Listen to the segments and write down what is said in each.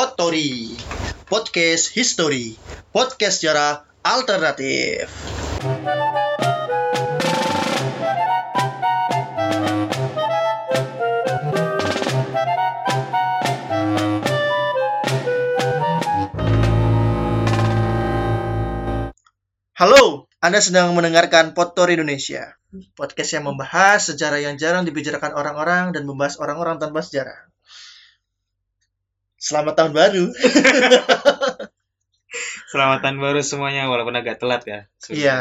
Potori Podcast History. Podcast sejarah alternatif. Halo, Anda sedang mendengarkan Potori Indonesia. Podcast yang membahas sejarah yang jarang dibicarakan orang-orang dan membahas orang-orang tanpa sejarah Selamat tahun baru. Selamat tahun baru semuanya walaupun agak telat ya. Iya.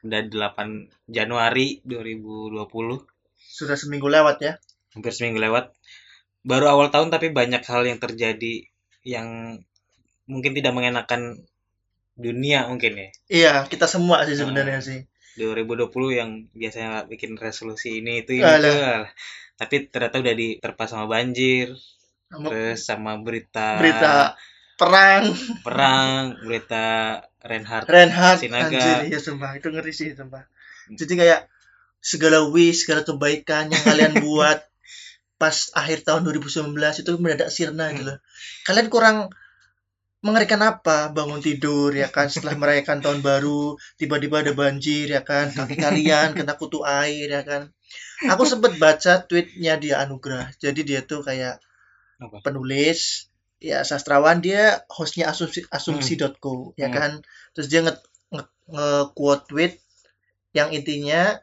Sudah 8 Januari 2020. Sudah seminggu lewat ya. Hampir seminggu lewat. Baru awal tahun tapi banyak hal yang terjadi yang mungkin tidak mengenakan dunia mungkin ya. Iya, kita semua sih sebenarnya Hmm. sih. 2020 yang biasanya bikin resolusi ini itu ini itu. Alah. Tapi ternyata udah diterpa sama banjir, terus sama berita, Berita perang. Perang, berita Reinhardt Reinhardt Sinaga. anjir ya sumpah. Itu ngeri sih sumpah. Jadi kayak segala wish, segala kebaikan yang kalian buat pas akhir tahun 2019 itu mendadak sirna gitu loh. Kalian kurang mengerikan apa? Bangun tidur ya kan setelah merayakan tahun baru tiba-tiba ada banjir ya kan kaki kalian kena kutu air ya kan. Aku sempet baca tweetnya dia Anugrah. Jadi dia tuh kayak Apa? penulis ya sastrawan dia hostnya asumsi asumsi.co ya Hmm. kan terus dia nge, nge, nge-quote tweet yang intinya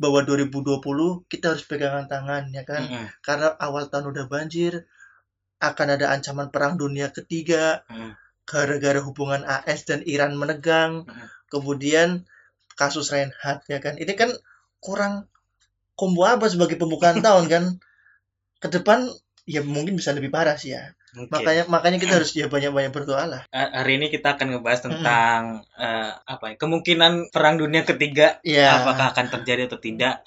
bahwa 2020 kita harus pegangan tangan ya kan Mm-mm. karena awal tahun udah banjir akan ada ancaman perang dunia ketiga Mm. gara-gara hubungan AS dan Iran menegang Mm. kemudian kasus Reinhardt ya kan ini kan kurang kombo apa sebagai pembukaan tahun kan ke depan ya mungkin bisa lebih parah sih ya. Mungkin. makanya makanya kita harus ya banyak-banyak berdoa lah. Ha- hari ini kita akan ngebahas tentang eh, apa ya kemungkinan perang dunia ketiga ya apakah akan terjadi atau tidak.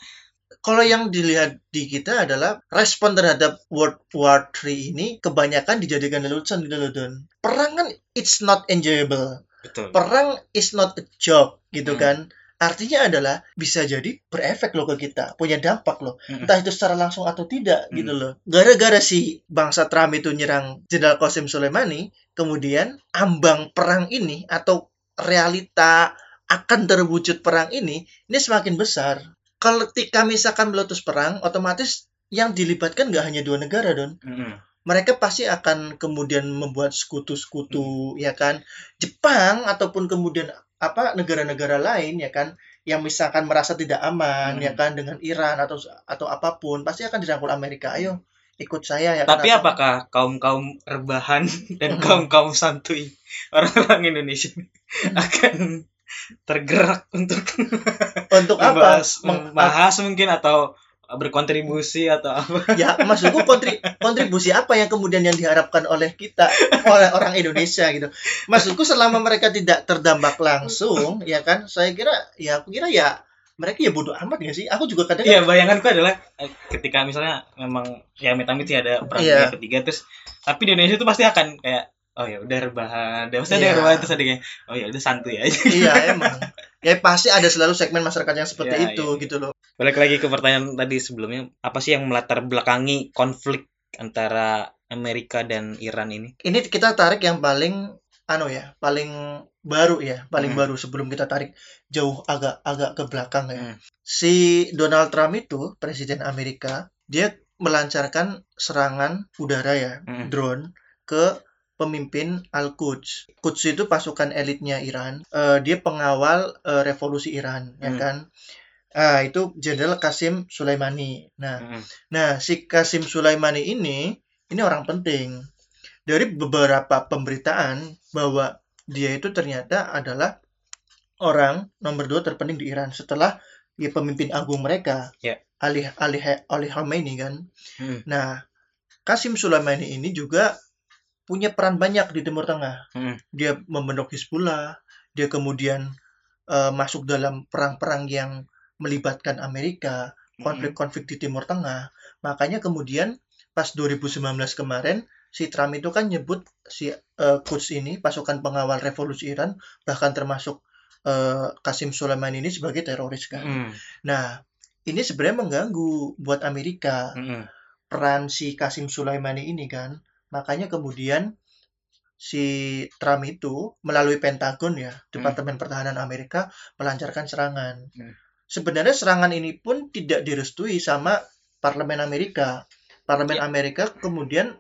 Kalau yang dilihat di kita adalah respon terhadap World War III ini kebanyakan dijadikan lelucon gitu loh Don perang kan it's not enjoyable. Betul. Perang is not a job gitu Hmm. kan artinya adalah bisa jadi berefek loh ke kita punya dampak loh. Entah itu secara langsung atau tidak Hmm. gitu loh. Gara-gara si bangsa Trump itu nyerang Jenderal Qasem Soleimani kemudian ambang perang ini atau realita akan terwujud perang ini ini semakin besar. Kalau ketika misalkan meletus perang otomatis yang dilibatkan nggak hanya dua negara don. Mm-mm. mereka pasti akan kemudian membuat sekutu-sekutu ya kan? Jepang ataupun kemudian apa negara-negara lain ya kan yang misalkan merasa tidak aman Hmm. ya kan dengan Iran atau atau apa pun pasti akan dirangkul Amerika. Ayo ikut saya ya kan tapi Atau- apakah kaum kaum rebahan dan kaum kaum santuy orang-orang Indonesia ini akan tergerak untuk untuk apa? membahas, Meng- membahas mungkin atau berkontribusi atau apa? Ya maksudku kontri- kontribusi apa yang kemudian yang diharapkan oleh kita oleh orang Indonesia gitu? Maksudku selama mereka tidak terdampak langsung ya kan? Saya kira ya aku kira ya mereka ya bodoh amat gak sih? Aku juga kadang Iya bayanganku adalah eh, ketika misalnya memang ya amit-amit sih ada perang dunia ketiga terus tapi di Indonesia itu pasti akan kayak oh ya udah rebahan, ada pasti ada Iya. yang rebahan terus ada kayak oh ya udah santuy aja. iya emang ya pasti ada selalu segmen masyarakat yang seperti Iya, itu iya. gitu loh Balik lagi ke pertanyaan tadi sebelumnya, apa sih yang melatar belakangi konflik antara Amerika dan Iran ini? ini kita tarik yang paling anu ya paling baru ya paling Hmm. baru sebelum kita tarik jauh agak agak ke belakang ya Hmm. si Donald Trump itu presiden Amerika dia melancarkan serangan udara ya Hmm. drone ke pemimpin Al-Quds. Quds itu pasukan elitnya Iran. Eh, dia pengawal eh, revolusi Iran, ya Hmm. kan? Ah, itu Jenderal Qasim Sulaimani. Nah, Mm-mm. Nah, si Kasim Sulaimani ini, ini orang penting. Dari beberapa pemberitaan bahwa dia itu ternyata adalah orang nomor dua terpenting di Iran setelah ya, pemimpin agung mereka, Ya. Ali Ali Ali Khamenei kan. Hmm. Nah, Kasim Sulaimani ini juga punya peran banyak di Timur Tengah. Hmm. Dia membentuk Hizbullah, dia kemudian eh, masuk dalam perang-perang yang melibatkan Amerika, konflik-konflik di Timur Tengah. Makanya kemudian pas 2019 kemarin si Trump itu kan nyebut si eh, Quds ini pasukan pengawal revolusi Iran bahkan termasuk eh, Qasim Soleimani ini sebagai teroris kan. Mm-mm. Nah, ini sebenarnya mengganggu buat Amerika Mm-mm. peran si Qasim Sulaimani ini kan. Makanya kemudian si Trump itu melalui Pentagon ya, Departemen Pertahanan Amerika melancarkan serangan. Hmm. Sebenarnya serangan ini pun tidak direstui sama parlemen Amerika. Parlemen Ya. Amerika kemudian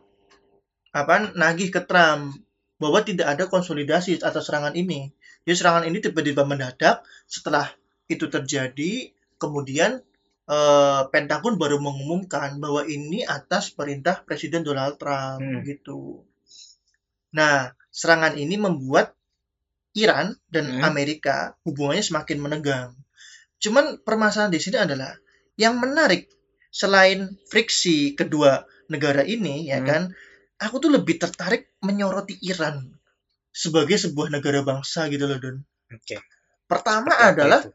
apa nagih ke Trump bahwa tidak ada konsolidasi atas serangan ini. Jadi serangan ini tiba-tiba mendadak setelah itu terjadi kemudian eh, Pentagon baru mengumumkan bahwa ini atas perintah Presiden Donald Trump Hmm. gitu. Nah, serangan ini membuat Iran dan Hmm. Amerika hubungannya semakin menegang. Cuman permasalahan di sini adalah yang menarik selain friksi kedua negara ini ya Hmm. kan, aku tuh lebih tertarik menyoroti Iran sebagai sebuah negara bangsa gitu loh Don. Oke. Pertama Seperti adalah itu?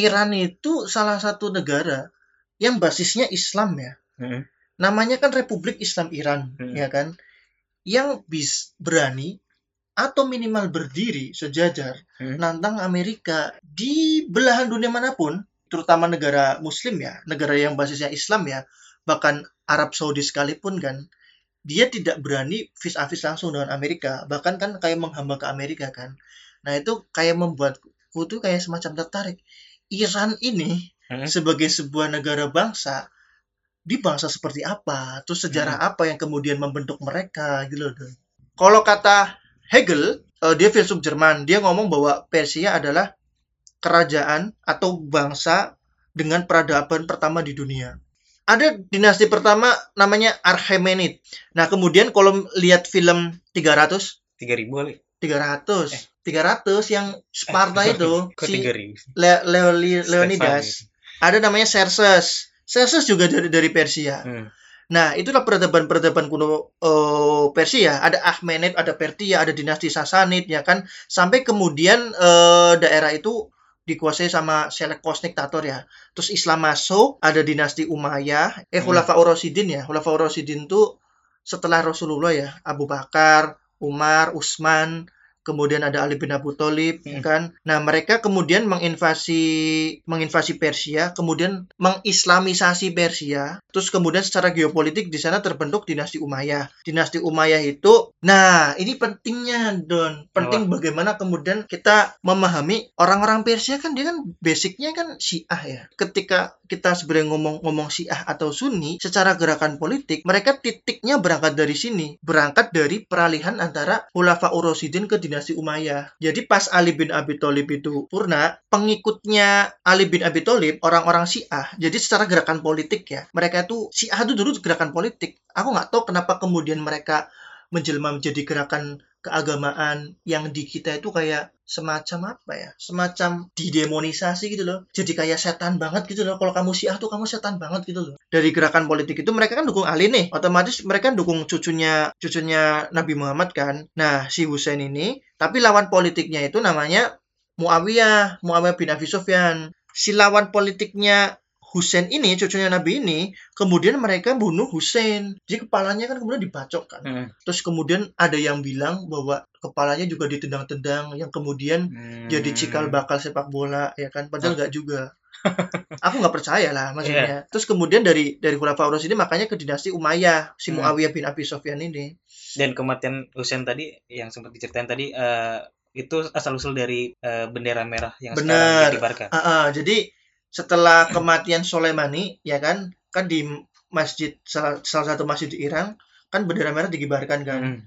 Iran itu salah satu negara yang basisnya Islam ya. Mm-mm. Namanya kan Republik Islam Iran, Hmm. ya kan? Yang bis berani atau minimal berdiri sejajar Hmm. nantang Amerika di belahan dunia mana pun, terutama negara Muslim ya, negara yang basisnya Islam ya, bahkan Arab Saudi sekalipun kan, dia tidak berani vis a vis langsung dengan Amerika, bahkan kan kayak menghamba ke Amerika kan. Nah itu kayak membuatku tuh kayak semacam tertarik. Iran ini Hmm. sebagai sebuah negara bangsa di bangsa seperti apa? Terus sejarah apa yang kemudian membentuk mereka gitu loh kalau kata Hegel eh, dia filsuf Jerman dia ngomong bahwa Persia adalah kerajaan atau bangsa dengan peradaban pertama di dunia. Ada dinasti pertama namanya Archaemenid nah kemudian kalau lihat film 300 tiga ribu kali. 300 Eh. 300 yang Sparta itu kok si Le- Leoli- Leonidas ada namanya Xerxes. Xerxes juga dari dari Persia. Hmm. Nah, itulah peradaban-peradaban kuno eh, Persia. Ada Akhmenid, ada Pertia, ada dinasti Sasanid, ya kan. Sampai kemudian eh, daerah itu dikuasai sama Seleucus diktator ya. Terus Islam masuk, ada dinasti Umayyah, eh Hmm. Khulafaur Rasyidin ya. Khulafaur Rasyidin itu setelah Rasulullah ya, Abu Bakar, Umar, Utsman, kemudian ada Ali bin Abu Thalib, Hmm. kan. Nah, mereka kemudian menginvasi menginvasi Persia, kemudian mengislamisasi Persia, terus kemudian secara geopolitik di sana terbentuk dinasti Umayyah. Dinasti Umayyah itu, nah ini pentingnya Don, penting bagaimana kemudian kita memahami orang-orang Persia kan dia kan basicnya kan Syiah ya. Ketika kita sebenarnya ngomong-ngomong Syiah atau Sunni, secara gerakan politik mereka titiknya berangkat dari sini, berangkat dari peralihan antara Khulafa Rasyidin ke dinasti Umayyah. Jadi pas Ali bin Abi Thalib itu purna, pengikutnya Ali bin Abi Thalib orang-orang Syiah. Jadi secara gerakan politik ya, mereka itu Syiah itu dulu gerakan politik. Aku nggak tahu kenapa kemudian mereka menjelma menjadi gerakan keagamaan yang di kita itu kayak semacam apa ya semacam didemonisasi gitu loh jadi kayak setan banget gitu loh kalau kamu syiah tuh kamu setan banget gitu loh dari gerakan politik itu mereka kan dukung Ali nih otomatis mereka dukung cucunya cucunya Nabi Muhammad kan nah si Husain ini tapi lawan politiknya itu namanya Muawiyah Muawiyah bin Abi Sufyan si lawan politiknya Husain ini cucunya Nabi ini kemudian mereka bunuh Husain jadi kepalanya kan kemudian dibacok kan Hmm. Terus kemudian ada yang bilang bahwa kepalanya juga ditendang-tendang yang kemudian Hmm. jadi cikal bakal sepak bola ya kan padahal nggak juga. Aku nggak percaya lah maksudnya. Terus kemudian dari dari Khulafaur ini makanya ke dinasti Umayyah si Hmm. Muawiyah bin Abi Sufyan ini. dan kematian Husain tadi yang sempat diceritain tadi eh, itu asal usul dari eh, bendera merah yang Benar. sekarang dikibarkan Ah, ah, jadi setelah kematian Soleimani ya kan kan di masjid salah, salah satu masjid di Iran kan bendera merah dikibarkan kan. Hmm.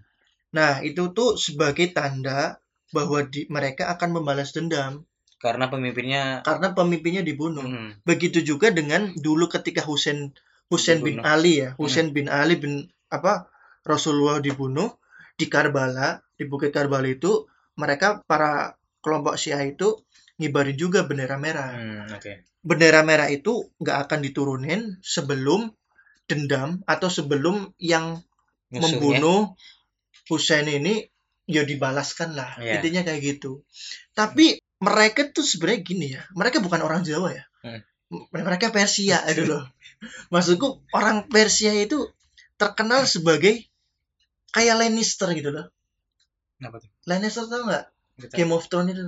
Nah itu tuh sebagai tanda bahwa di, mereka akan membalas dendam karena pemimpinnya karena pemimpinnya dibunuh. hmm, Begitu juga dengan dulu ketika Husain Husain bin. Ali ya, Husain bin Ali bin apa Rasulullah dibunuh di Karbala, di Bukit Karbala itu mereka para kelompok Syiah itu ngibarin juga bendera merah. hmm, oke Bendera merah itu nggak akan diturunin sebelum dendam atau sebelum yang Musuhnya. membunuh Husain ini ya dibalaskan lah. Iya. Intinya kayak gitu. Tapi mereka tuh sebenarnya gini ya, mereka bukan orang Jawa ya. Hmm. Mereka Persia itu loh. Maksudku orang Persia itu terkenal sebagai kayak Lannister gitu loh. Apa tuh? Lannister tau nggak? Gitu. Game of Thrones itu.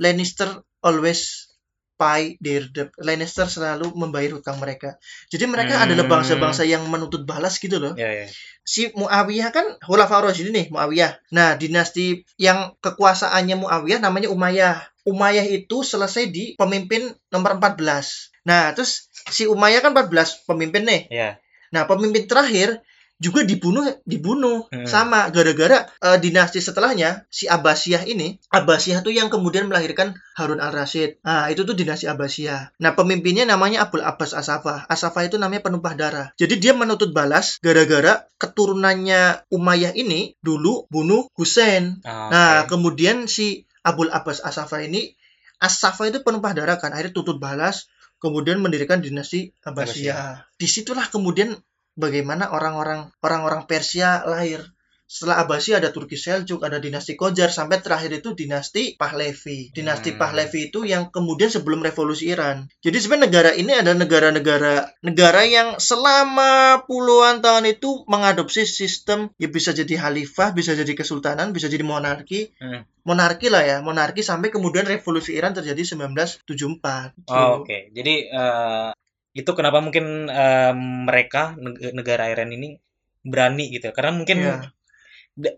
Lannister always pay their debt. Lannister selalu membayar hutang mereka. Jadi mereka Hmm. adalah bangsa-bangsa yang menuntut balas gitu loh. Ya, ya. Si Muawiyah kan Khulafaur Rasyidin nih, Muawiyah. Nah, dinasti yang kekuasaannya Muawiyah namanya Umayyah. Umayyah itu selesai di pemimpin nomor 14. Nah, terus si Umayyah kan 14 pemimpin nih. Ya. Nah, pemimpin terakhir juga dibunuh dibunuh Hmm. sama gara-gara eh, dinasti setelahnya si Abbasiyah ini Abbasiyah tuh yang kemudian melahirkan Harun al-Rasyid. Nah, itu tuh dinasti Abbasiyah. Nah, pemimpinnya namanya Abul Abbas Asafah. Asafah itu namanya penumpah darah. Jadi dia menuntut balas gara-gara keturunannya Umayyah ini dulu bunuh Husain. Ah, Nah, oke. kemudian si Abul Abbas Asafah ini Asafah itu penumpah darah kan, akhirnya tuntut balas, kemudian mendirikan dinasti Abbasiyah. Di situlah kemudian bagaimana orang-orang orang-orang Persia lahir. Setelah Abbasiyah ada Turki Seljuk, ada dinasti Qajar, sampai terakhir itu dinasti Pahlavi. Dinasti Hmm. Pahlavi itu yang kemudian sebelum revolusi Iran. Jadi sebenarnya negara ini ada negara-negara negara yang selama puluhan tahun itu mengadopsi sistem ya bisa jadi khalifah, bisa jadi kesultanan, bisa jadi monarki. Hmm. Monarki lah ya, monarki sampai kemudian revolusi Iran terjadi 1974. Oh, Oke, jadi eh, itu kenapa mungkin eh, mereka neg- negara Iran ini berani gitu, karena mungkin Iya.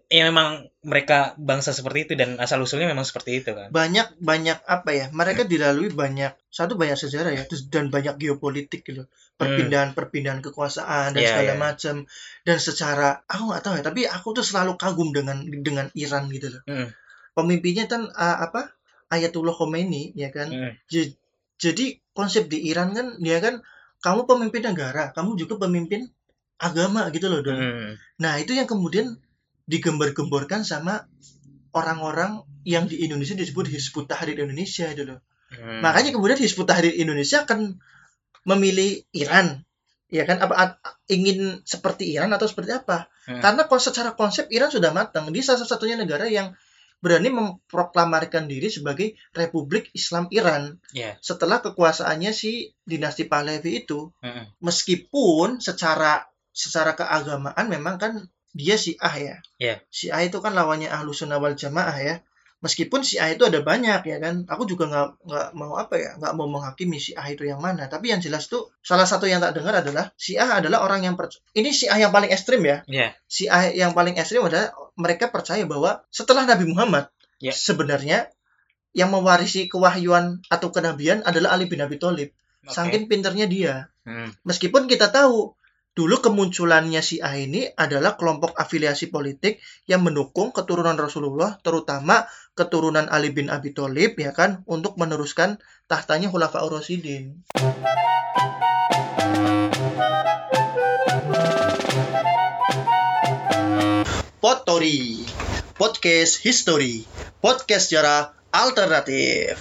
Ya memang mereka bangsa seperti itu dan asal usulnya memang seperti itu kan. banyak banyak apa ya mereka dilalui banyak satu banyak sejarah ya terus dan banyak geopolitik gitu perpindahan perpindahan kekuasaan dan Iya, segala iya. macam dan secara aku nggak tahu ya tapi aku tuh selalu kagum dengan dengan Iran gitu loh Hmm. pemimpinnya kan ah, apa Ayatullah Khomeini ya kan Hmm. J- jadi konsep di Iran kan dia kan kamu pemimpin negara kamu juga pemimpin agama gitu loh Don. Hmm. nah itu yang kemudian digembar-gemborkan sama orang-orang yang di Indonesia disebut Hizbut Tahrir Indonesia itu loh Hmm. Makanya kemudian Hizbut Tahrir Indonesia akan memilih Iran. Ya kan apa ingin seperti Iran atau seperti apa? Hmm. Karena secara konsep Iran sudah matang. Dia salah satunya negara yang berani memproklamarkan diri sebagai Republik Islam Iran Ya. setelah kekuasaannya si dinasti Pahlavi itu. Hmm. Meskipun secara secara keagamaan memang kan dia Syiah ya. Iya. Syiah itu kan lawannya Ahlu Sunnah wal Jamaah ya. Meskipun Syiah itu ada banyak ya kan. Aku juga nggak nggak mau apa ya, nggak mau menghakimi Syiah itu yang mana. Tapi yang jelas tuh salah satu yang tak dengar adalah Syiah adalah orang yang perc- ini Syiah yang paling ekstrim ya. Ya. Syiah yang paling ekstrim adalah mereka percaya bahwa setelah Nabi Muhammad Ya. sebenarnya yang mewarisi kewahyuan atau kenabian adalah Ali bin Abi Thalib. Oke. Saking pinternya dia. Hmm. Meskipun kita tahu dulu kemunculannya Syiah ini adalah kelompok afiliasi politik yang mendukung keturunan Rasulullah, terutama keturunan Ali bin Abi Thalib ya kan untuk meneruskan tahtanya Khulafaur Rasyidin. Potori, podcast history, podcast sejarah alternatif.